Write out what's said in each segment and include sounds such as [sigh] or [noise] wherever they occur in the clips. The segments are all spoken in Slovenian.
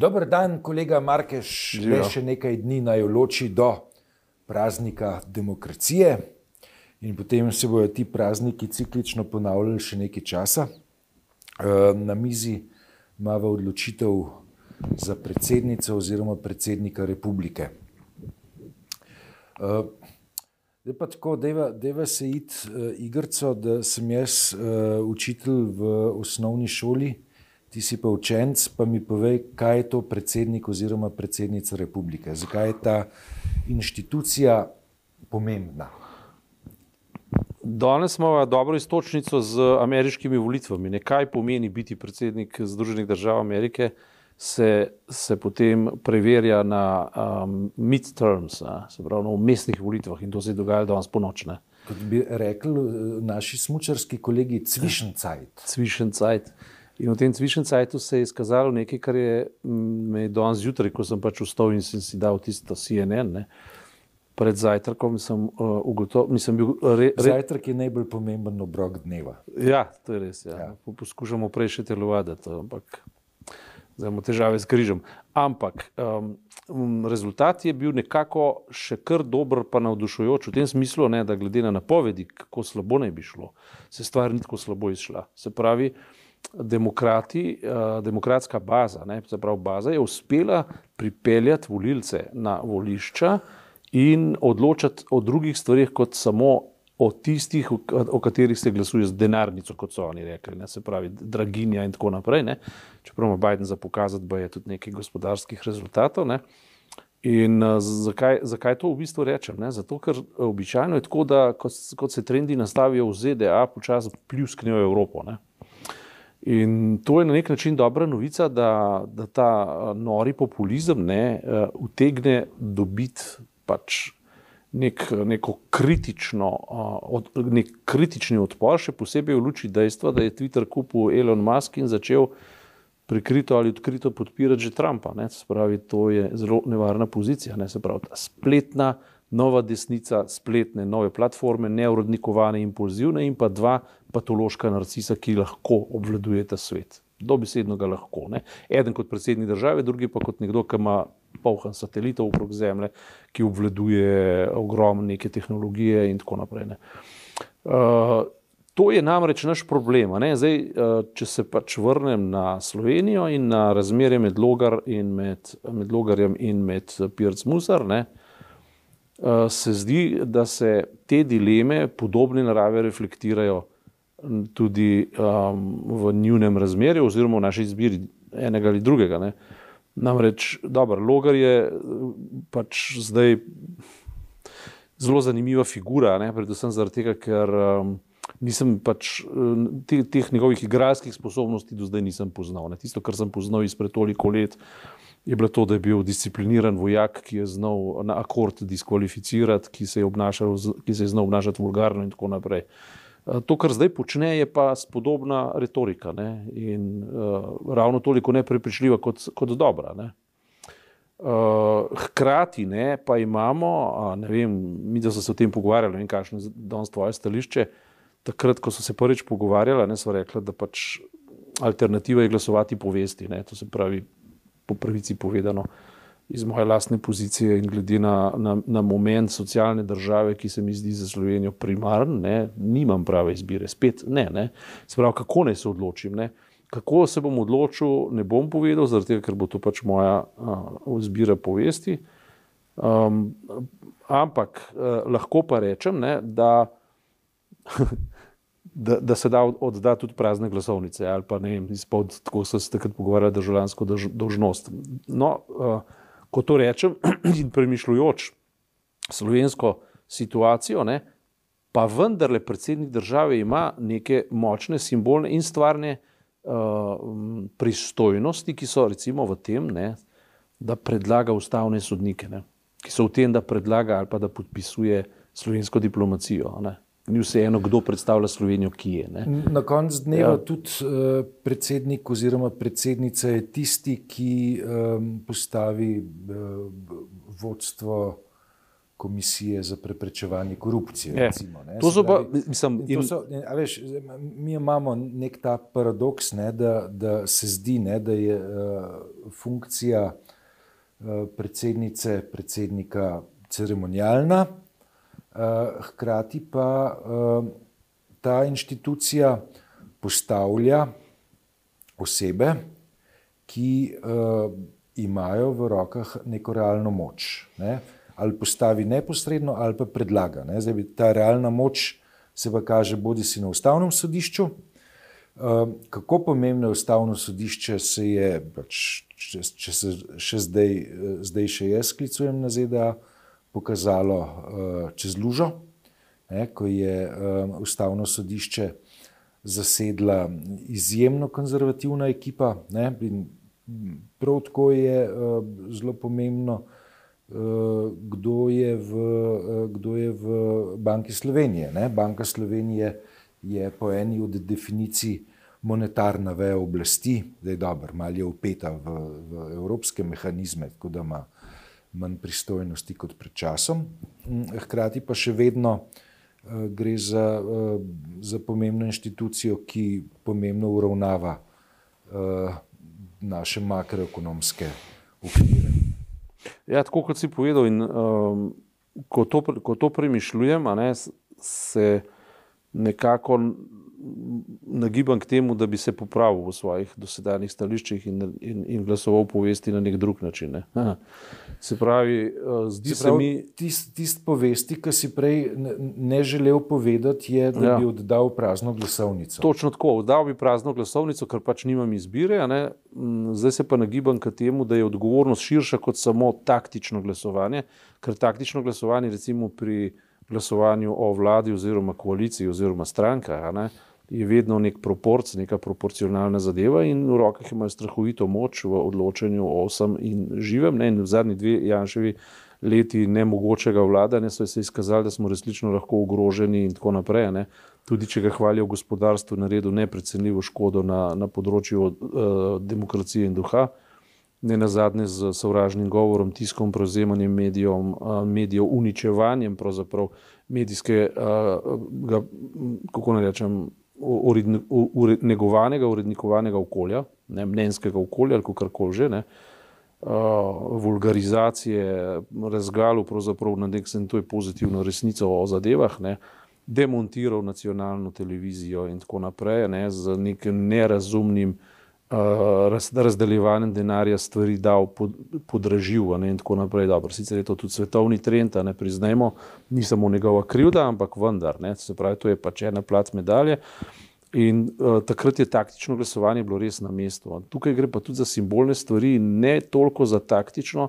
Dober dan, kolega Markeš. Le še nekaj dni naj loči do praznika demokracije, in potem se bodo ti prazniki ciklično ponavljali še nekaj časa. Eh, na mizi imamo odločitev za predsednico oziroma predsednika republike. Eh, zdaj pa tako, deva se iti uh, igrico, da sem jaz učitelj v osnovni šoli, ti si pa učenec, pa mi povej, kaj je to predsednik oziroma predsednica republike, zakaj je ta inštitucija pomembna. Danes imamo dobro istočnico z ameriškimi volitvami. Ne, kaj pomeni biti predsednik Združenih držav Amerike, se, se potem preverja na um, midterms, a, se pravi na umestnih volitvah in to se dogaja danes po nočne. Kot bi rekli eh, naši smočarski kolegi, cvišencajt. Cvišencajt. In v tem cvišencajtu se je izkazalo nekaj, kar je me danes zjutraj, ko sem pač vstal in sem si dal tisto CNN. Ne, pred zajtrkom sem uh, ugotovil, da sem bil re, re... zajtrk je najbolj pomemben obrok dneva. Ja, to je res. Ja. Ja. Poskušamo prej še telovaditi, ampak zdaj imamo težave s križem. Ampak um, rezultat je bil nekako še kar dober, pa navdušujoč v tem smislu, ne, da glede na napovedi, kako slabo naj bi šlo, se stvar ni tako slabo izšla. Se pravi, demokrati, uh, demokratska baza, ne, pravi, baza je uspela pripeljati volilce na volišča in odločati o drugih stvarih, kot samo o tistih, o katerih se glasuje z denarnico, kot so oni rekli, ne, se pravi, draginja in tako naprej. Ne. Čeprav ima Biden za pokazati, da je tudi nekaj gospodarskih rezultatov. Ne. In uh, zakaj, zakaj to v bistvu rečem? Ne? Zato, ker običajno je tako, da kot, kot se trendi nastavijo v ZDA, počasi pljusknijo Evropo. Ne? In to je na nek način dobra novica, da, da ta nori populizem ne uh, utegne dobiti pač nek, neko kritično, od, nek kritični odpor, še posebej v luči dejstva, da je Twitter kupil Elon Musk in začel prikrito ali odkrito podpirati že Trumpa. Ne? Spravi, to je zelo nevarna pozicija. Ne? Se pravi, ta spletna, nova desnica, spletne, nove platforme, neurodnikovane, impulzivne in pa dva patološka narcisa, ki lahko obvladujeta svet dobesedno ga lahko. Ne. Eden kot predsednik države, drugi pa kot nekdo, ki ima polhan satelitov okrog Zemlje, ki obvladuje ogromne neke tehnologije in tako naprej. Uh, to je namreč naš problem. Zdaj, uh, če se pač vrnem na Slovenijo in na razmerje med, Logar in med, med Logarjem in med Pirc Musar, ne, uh, se zdi, da se te dileme podobne narave reflektirajo tudi um, v njunem razmerju, oziroma v naši izbiri enega ali drugega. Ne. Namreč, dobro, Logar je pač zdaj zelo zanimiva figura, ne, predvsem zaradi tega, ker um, nisem pač te, teh njegovih igralskih sposobnosti do zdaj nisem poznal. Ne. Tisto, kar sem poznal izpred toliko let, je bilo to, da je bil discipliniran vojak, ki je znal na akord diskvalificirati, ki se je, obnašal, ki se je znal obnašati vulgarno in tako naprej. Eh, to, kar zdaj počne, je pa spodobna retorika ne? in uh, ravno toliko neprepričljiva kot, kot dobra. Ne? Uh, hkrati ne, pa imamo, ne vem, mi da so se o tem pogovarjali, ne vem, kakšno je danes tvoje stališče. Takrat, ko so se prvič pogovarjali, ne, so rekli, da pač alternativa je glasovati po vesti. Ne, to se pravi, po pravici povedano. Uh, iz moje lastne pozicije in glede na, na, na moment socialne države, ki se mi zdi za Slovenijo primaren, ne, nimam prave izbire. Spet ne. ne. Sprav, kako naj se odločim? Ne. Kako se bom odločil, ne bom povedal, tega, ker bo to pač moja izbira povesti. Um, ampak uh, lahko pa rečem, ne, da, [laughs] da, da se da oddati tudi prazne glasovnice ali pa ne vem, izpod, tako so se takrat pogovarjali, državljansko dožnost. No, uh, ko to rečem [clears throat] in premišljujoč slovensko situacijo, ne, pa vendarle predsednik države ima neke močne simbolne in stvarne uh, pristojnosti, ki so recimo v tem, ne, da predlaga ustavne sodnike, ne, ki so v tem, da predlaga ali pa da podpisuje slovensko diplomacijo. Ne ni vseeno, kdo predstavlja Slovenijo, ki je. Ne? Na koncu dneva ja. tudi uh, predsednik oziroma predsednica je tisti, ki um, postavi uh, vodstvo komisije za preprečevanje korupcije. Je, recimo, to so pa, mislim, in... so, a veš, mi imamo nek ta paradoks, ne, da, da se zdi, ne, da je uh, funkcija uh, predsednice, predsednika ceremonijalna, uh, hkrati pa uh, ta inštitucija postavlja osebe, ki uh, imajo v rokah neko realno moč. Ne. Ali postavi neposredno, ali pa predlaga. Ne? Zdaj, ta realna moč se pa kaže bodi si na ustavnem sodišču. Kako pomembno je ustavno sodišče, se je, pač, če, če se še zdaj, zdaj še jaz sklicujem na ZDA, pokazalo uh, čez lužo, ne, ko je uh, ustavno sodišče zasedla izjemno konzervativna ekipa. Ne, prav tako je uh, zelo pomembno, kdo je v, kdo je v Banki Slovenije. Ne? Banka Slovenije je po eni od definicij monetarna veja oblasti, da je dobro, malo je upeta v, v evropske mehanizme, tako da ima manj pristojnosti kot pred časom. Hkrati pa še vedno gre za, za pomembno inštitucijo, ki pomembno uravnava naše makroekonomske ukrepe. Ja, tako kot si povedal, in um, ko, to, ko to premišljujem, ne, se nekako nagibam k temu, da bi se popravil v svojih dosedanjih stališčih in, in, in glasoval povesti na nek drug način. Ne. Se pravi, uh, zdi se, pravi, se mi. Tisti tist povesti, ki si prej ne želel povedati, je, da ja. bi oddal prazno glasovnico. Točno tako, oddal bi prazno glasovnico, ker pač nimam izbire. Mm, zdaj se pa nagibam k temu, da je odgovornost širša kot samo taktično glasovanje, ker taktično glasovanje, recimo pri glasovanju o vladi oziroma koaliciji oziroma strankah, je vedno nek proporc, neka proporcionalna zadeva in v rokah imajo strahovito moč v odločanju o vsem in živem. Ne? In v zadnjih dveh Janševi leti nemogočega vladanja so se izkazali, da smo resnično lahko ogroženi in tako naprej. Ne? Tudi če ga hvalijo v gospodarstvu, naredil neprecenljivo škodo na, na področju uh, demokracije in duha. Ne na zadnje z sovražnim govorom, tiskom, prevzemanjem medijev, uh, medijev, uničevanjem medijskega, uh, kako naj rečem, negovanega, urednikovanega okolja, ne, mnenjskega okolja ali kar koli že, ne, uh, vulgarizacije, razgalu pravzaprav na nek način, to je pozitivna resnica o zadevah, ne, demontiral nacionalno televizijo in tako naprej, ne, z nekim nerazumnim raz, razdeljevanjem denarja stvari dal pod, podražil ne, in tako naprej. Dobro, sicer je to tudi svetovni trend, ne priznajmo, ni samo njegova krivda, ampak vendar, ne, se pravi, to je pač ena plat medalje. In uh, takrat je taktično glasovanje bilo res na mestu. Tukaj gre pa tudi za simbolne stvari, ne toliko za taktično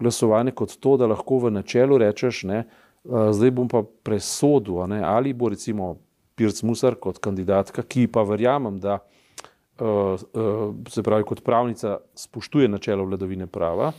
glasovanje, kot to, da lahko v načelu rečeš, ne, uh, zdaj bom pa presodil, ne, ali bo recimo Pirc Musar kot kandidatka, ki pa verjamem, da uh, se pravi kot pravnica spoštuje načelo vladavine prava,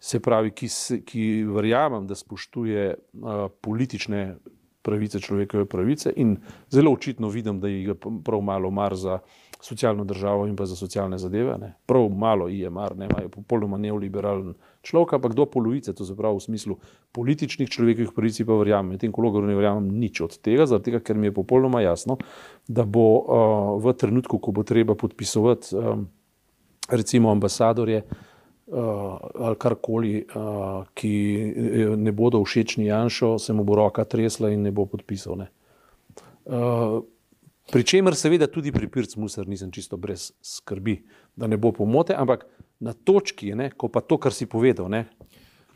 se pravi, ki, ki verjamem, da spoštuje uh, politične pravice, človekove pravice in zelo očitno vidim, da jih je prav malo mar za socialno državo in pa za socialne zadeve. Ne. Prav malo mar, ne imajo popolnoma neoliberalen človek, ampak do polovice, to se pravi v smislu političnih človekovih pravic, pa verjamem. Tem kologoru ne verjamem nič od tega, zaradi tega, ker mi je popolnoma jasno, da bo uh, v trenutku, ko bo treba podpisovati um, recimo ambasadorje, uh, ali karkoli, uh, ki ne bodo všečni Janšu, se mu bo roka tresla in ne bo podpisal. Ne. Uh, Pričemer, seveda, tudi pri Pircu Musar nisem čisto brez skrbi, da ne bo pomote, ampak na točki, ne, ko pa to, kar si povedal, ne,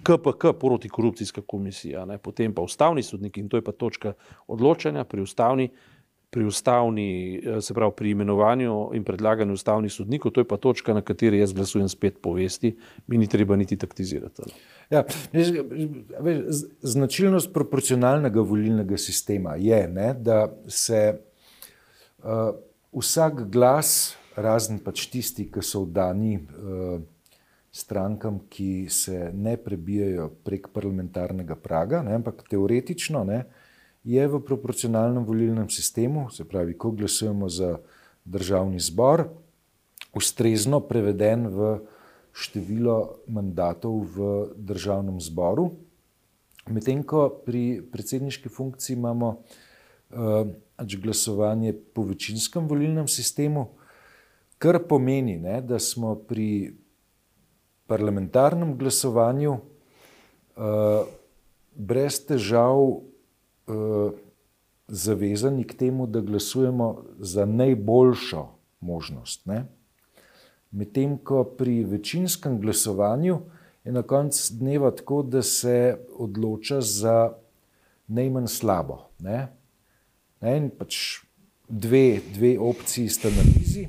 KPK, protikorupcijska komisija, ne, potem pa ustavni sodnik in to je pa točka odločanja pri ustavni pri ustavni, eh, se pravi pri imenovanju in predlaganju ustavnih sodnikov, to je pa točka, na kateri jaz glasujem spet povesti, mi ni treba niti taktizirati. Ja, značilnost proporcionalnega volilnega sistema je, ne, da se uh, vsak glas, razen pač tisti, ki so vdani uh, strankam, ki se ne prebijajo prek parlamentarnega praga, ne, ampak teoretično, ne, je v proporcionalnem volilnem sistemu, se pravi, ko glasujemo za državni zbor, ustrezno preveden v število mandatov v državnem zboru, Medtem ko pri predsedniški funkciji imamo glasovanje po večinskem volilnem sistemu, kar pomeni, ne, da smo pri parlamentarnem glasovanju uh, brez težav uh, zavezani k temu, da glasujemo za najboljšo možnost. Medtem ko pri večinskem glasovanju je na koncu dneva tako, da se odloča za najmanj slabo. Ne? Ne? In pač dve, dve opciji sta na mizi,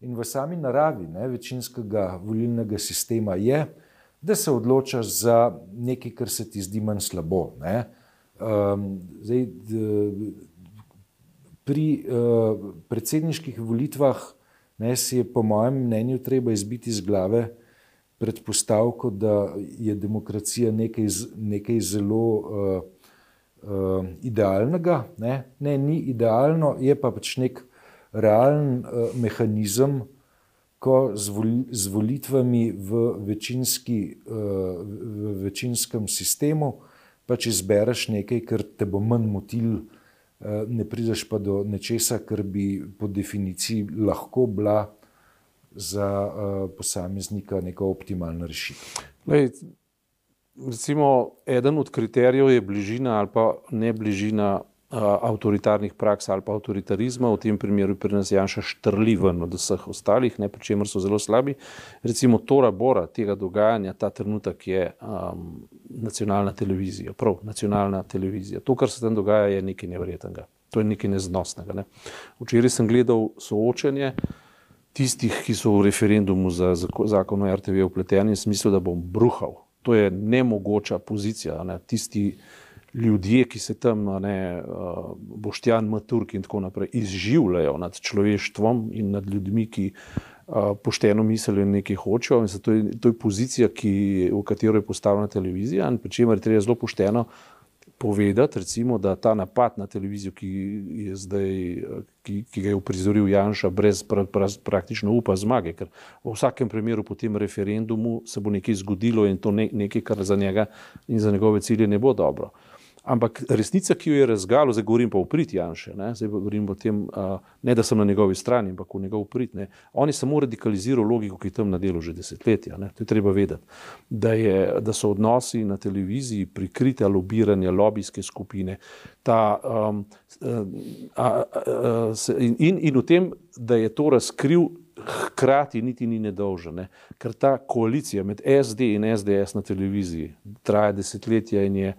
in v sami naravi ne, večinskega volilnega sistema je, da se odločaš za nekaj, kar se ti zdi manj slabo. Um, zdaj, pri uh, predsedniških volitvah ne, si je, po mojem mnenju, treba izbiti iz glave predpostavko, da je demokracija nekaj, nekaj zelo uh, uh, idealnega. Ne? ne, ni idealno, je pa pač nek realen uh, mehanizem, ko z, vol, z volitvami v, večinski, uh, v večinskem sistemu pač izbereš nekaj, kar te bo manj motil. Ne prideš pa do nečesa, kar bi po definiciji lahko bila za uh, posameznika neka optimalna rešitev. Lej, recimo, eden od kriterijev je bližina ali pa ne bližina avtoritarnih praks ali pa avtoritarizma, v tem primeru pri nas Janša štrli ven od vseh ostalih, ne pri čemer so zelo slabi. Recimo Tora Bora tega dogajanja, ta trenutek je um, nacionalna televizija, prav nacionalna televizija. To, kar se tam dogaja, je nekaj nevrednega. To je nekaj neznosnega. Ne. Včeraj sem gledal soočenje tistih, ki so v referendumu za zakon o RTV upleteni, v smislu, da bom bruhal. To je nemogoča pozicija. Ne? Tisti ljudje, ki se tam, ne, uh, Boštjan, Maturk in tako naprej, izživljajo nad človeštvom in nad ljudmi, ki uh, pošteno mislijo in nekaj hočejo. In to, je, to je pozicija, ki, v katero je postavljena televizija in pri čemer je treba zelo pošteno povedati, recimo, da ta napad na televizijo, ki, je zdaj, ki, ki ga je uprizoril Janša, brez pra, pra, praktično upa zmage, ker v vsakem primeru po tem referendumu se bo nekaj zgodilo in to ne, nekaj, kar za njega in za njegove cilje ne bo dobro. Ampak resnica, ki jo je razgalil, zdaj govorim pa o prid Janše, ne, zdaj govorim o tem, ne da sem na njegovi strani, ampak v njegov prid. Ne. On je samo radikaliziral logiko, ki je tam na delu že desetletja. Ne. To je treba vedeti. Da, je, da so odnosi na televiziji prikrite lobiranje, lobijske skupine. Ta, um, a, a, a, se, in, in v tem, da je to razkril. Hkrati niti ni nedolžen, ne? ker ta koalicija med SD in SDS na televiziji traja desetletja in je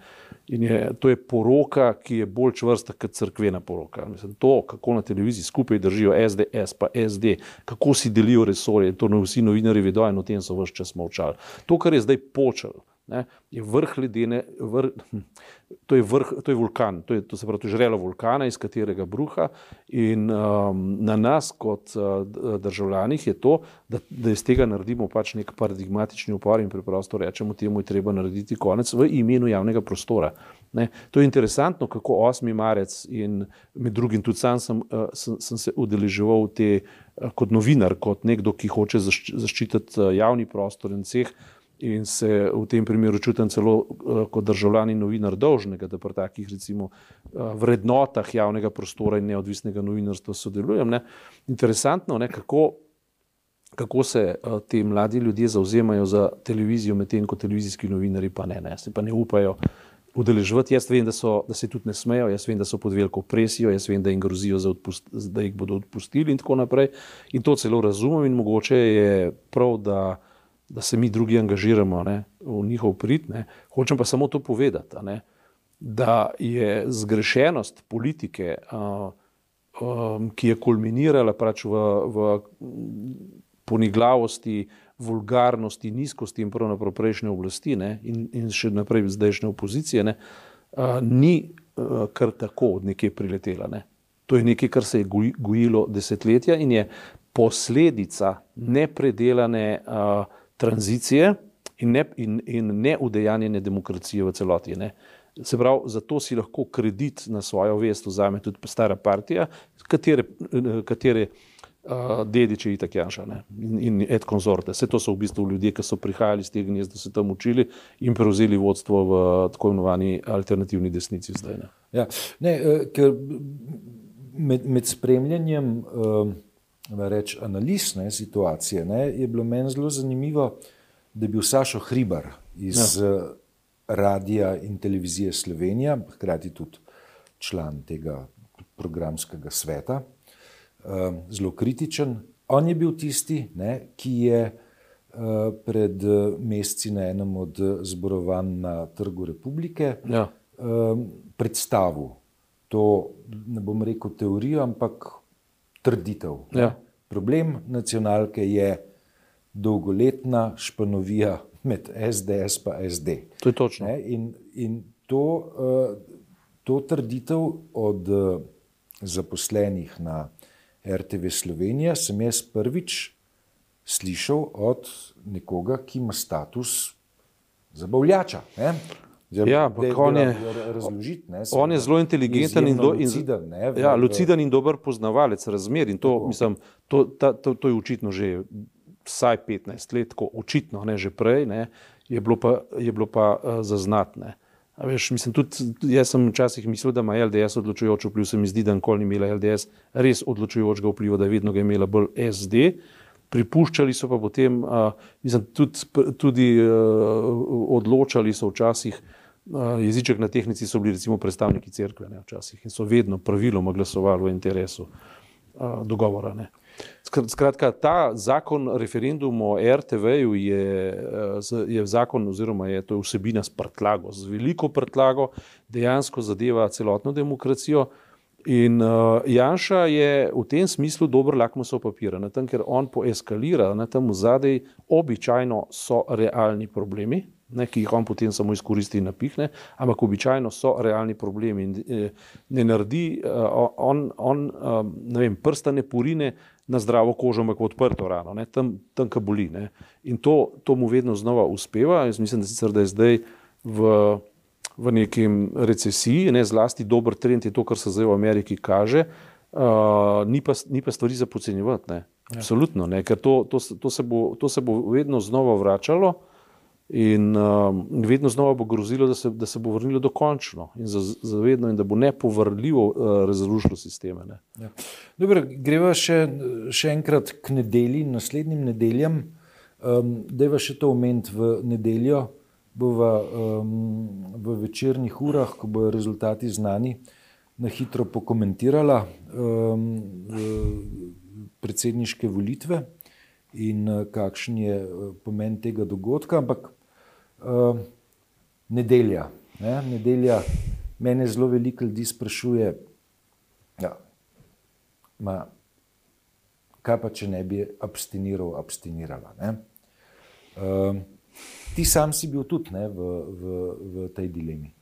In je, to je poroka, ki je bolj čvrsta kot crkvena poroka. Mislim, to, kako na televiziji skupaj držijo SDS, pa SD, kako si delijo resorje, to vsi novinari vedo in o tem so vse čas molčali. To, kar je zdaj počelo, ne, je vrh ledene, vrh, [laughs] to, je vrh, to je vulkan, to, je, to se pravi, to je žrelo vulkana, iz katerega bruha. In um, na nas, kot uh, državljanih, je to, da, da iz tega naredimo pač nek paradigmatični upor in preprosto rečemo, temu je treba narediti konec v imenu javnega prostora. Ne. To je interesantno, kako 8. marec in med drugim tudi sam sem, uh, sem, sem se udeleževal te uh, kot novinar, kot nekdo, ki hoče zaščititi uh, javni prostor in vseh in se v tem primeru čutim celo uh, kot državljan in novinar dolžnega, da pri takih recimo uh, vrednotah javnega prostora in neodvisnega novinarstva sodelujem. Ne. Interesantno, ne, kako, kako se uh, ti mladi ljudje zauzemajo za televizijo, medtem ko televizijski novinari pa ne, ne, pa ne upajo. Udeleževati. Jaz vem, da, so, da se tudi ne smejo, jaz vem, da so pod veliko presijo, jaz vem, da jim grozijo, odpust, da jih bodo odpustili, in tako naprej. In to celo razumem, in mogoče je prav, da uh, da se mi drugi angažiramo ne, v njihov prid. Ne. Hočem pa samo to povedati, ne, da je zgrešenost politike, uh, um, ki je kulminirala pač v, v poniglavosti, vulgarnosti, nizkosti in pravno prejšnje oblasti ne, in, in še naprej zdajšnje opozicije, ne, uh, ni uh, kar tako od nekje priletela. Ne. To je nekaj, kar se je gojilo desetletja in je posledica nepredelane uh, tranzicije in ne, in, in ne udejanjene demokracije v celoti. Ne. Se pravi, zato si lahko kredit na svojo vest vzame tudi stara partija, katere, katere uh, dediči Itakjanša in, in Ed Konzorte. Vse to so v bistvu ljudje, ki so prihajali iz teh gnezd, da so tam učili in prevzeli vodstvo v tako imenovani alternativni desnici zdaj. Ne. Ja, ne, ker med, med spremljanjem uh, reč, analiz ne, situacije ne, je bilo meni zelo zanimivo, da je bil Sašo Hribar iz ja. Radia in televizije Slovenija, hkrati tudi član tega programskega sveta, uh, zelo kritičen. On je bil tisti, ne, ki je uh, pred meseci na enem od zborovanj na Trgu Republike ja. predstavil to, ne bom rekel teorijo, ampak trditev. Ja. Problem nacionalke je dolgoletna španovija med SDS in SD. To je točno. Ne? In, in to, uh, to trditev od uh, zaposlenih na RTV Slovenija sem jaz prvič slišal od nekoga, ki ima status zabavljača. Ne? Zdaj, ja, de, on, je, razložiti, ne, on je zelo inteligenten in, do, in, luciden, ne, v, ja, luciden in dober poznavalec razmer. In to, mislim, to, ta, to, to je očitno že vsaj 15 let, ko očitno ne že prej, ne, je bilo pa, je bilo pa uh, zaznatne. Veš, mislim, tudi, jaz sem včasih mislil, da ima LDS odločujoč vpliv, se mi zdi, da nikoli ni imela LDS res odločujočega vpliva, da je vedno ga imela bolj SD. Pripuščali so pa potem, uh, mislim, tudi, tudi uh, odločali so včasih, uh, jeziček na tehnici so bili recimo predstavniki crkve ne, včasih in so vedno praviloma glasovali v interesu uh, dogovora. Ne. Skratka, ta zakon referendum o RTV-ju je, je zakon, oziroma je to vsebina s prtlago, z veliko prtlago, dejansko zadeva celotno demokracijo. In uh, Janša je v tem smislu dober lakmusov papir, ker on poeskalira, na tem zadej običajno so realni problemi, ne, ki jih on potem samo izkoristi in napihne, ampak običajno so realni problemi. In, eh, ne naredi eh, on, on eh, ne vem, prstane purine na zdravo kožo, ampak odprto rano, ne, tam, tam ka boli. Ne. In to, to mu vedno znova uspeva. Jaz mislim, da, sicer, da je zdaj v, v nekem recesiji, ne, zlasti dober trend je to, kar se zdaj v Ameriki kaže. Uh, ni, pa, ni pa stvari za podcenjevati. Ja. Absolutno, ne, ker to, to, to, se bo, to se bo vedno znova vračalo. In um, vedno znova bo grozilo, da se, da se bo vrnilo dokončno in zavedno, in da bo nepovrljivo uh, razrušilo sisteme. Ne. Ja. Dobro, greva še, še enkrat k nedelji, naslednjim nedeljam. Um, Dejva še to omeniti v nedeljo, bova um, v večernih urah, ko bodo rezultati znani, na hitro pokomentirala um, predsedniške volitve. In kakšen je pomen tega dogodka, ampak uh, nedelja. Ne? Nedelja, mene zelo veliko ljudi sprašuje, ja, ma, kaj pa če ne bi abstiniral, abstinirala. Uh, ti sam si bil tudi ne, v, v, v tej dilemi.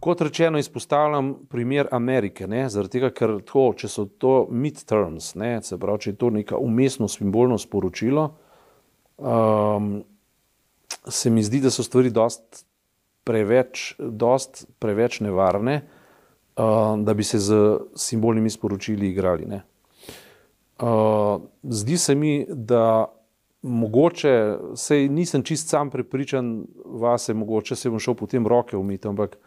Kot rečeno, izpostavljam primer Amerike, zaradi tega, ker to, če so to midterms, ne, se pravi, če je to neko umestno simbolno sporočilo, um, se mi zdi, da so stvari dost preveč, dost preveč nevarne, uh, da bi se z simbolnimi sporočili igrali. Uh, zdi se mi, da mogoče, sej nisem čist sam prepričan vase, mogoče se bom šel potem roke umiti, ampak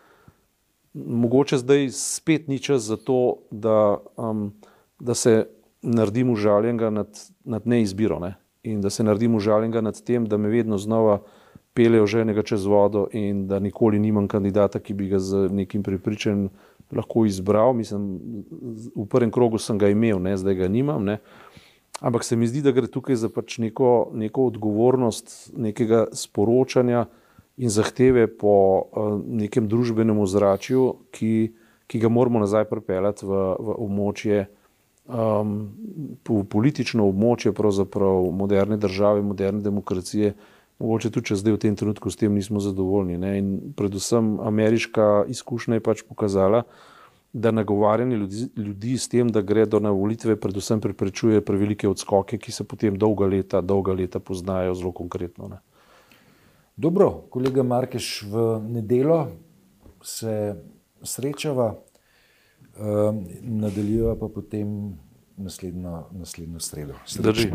mogoče zdaj spet ni čas za to, da, um, da se naredim užaljenega nad, nad neizbiro ne? in da se naredim užaljenega nad tem, da me vedno znova pelejo ženega čez vodo in da nikoli nimam kandidata, ki bi ga z nekim prepričanjem lahko izbral. Mislim, v prvem krogu sem ga imel, ne, zdaj ga nimam. Ne. Ampak se mi zdi, da gre tukaj za pač neko, neko odgovornost, nekega sporočanja in zahteve po uh, nekem družbenem ozračju, ki, ki ga moramo nazaj pripeljati v, v območje, um, v politično območje moderne države, moderne demokracije. Mogoče tudi, če zdaj v tem trenutku s tem nismo zadovoljni. Ne? In predvsem ameriška izkušnja je pač pokazala, da nagovarjanje ljudi, ljudi s tem, da gredo na volitve, predvsem preprečuje prevelike odskoke, ki se potem dolga leta, dolga leta poznajo zelo konkretno. Ne? Dobro, kolega Markeš, v nedelo se srečava, uh, nadaljujeva pa potem naslednjo, naslednjo sredo. Drži.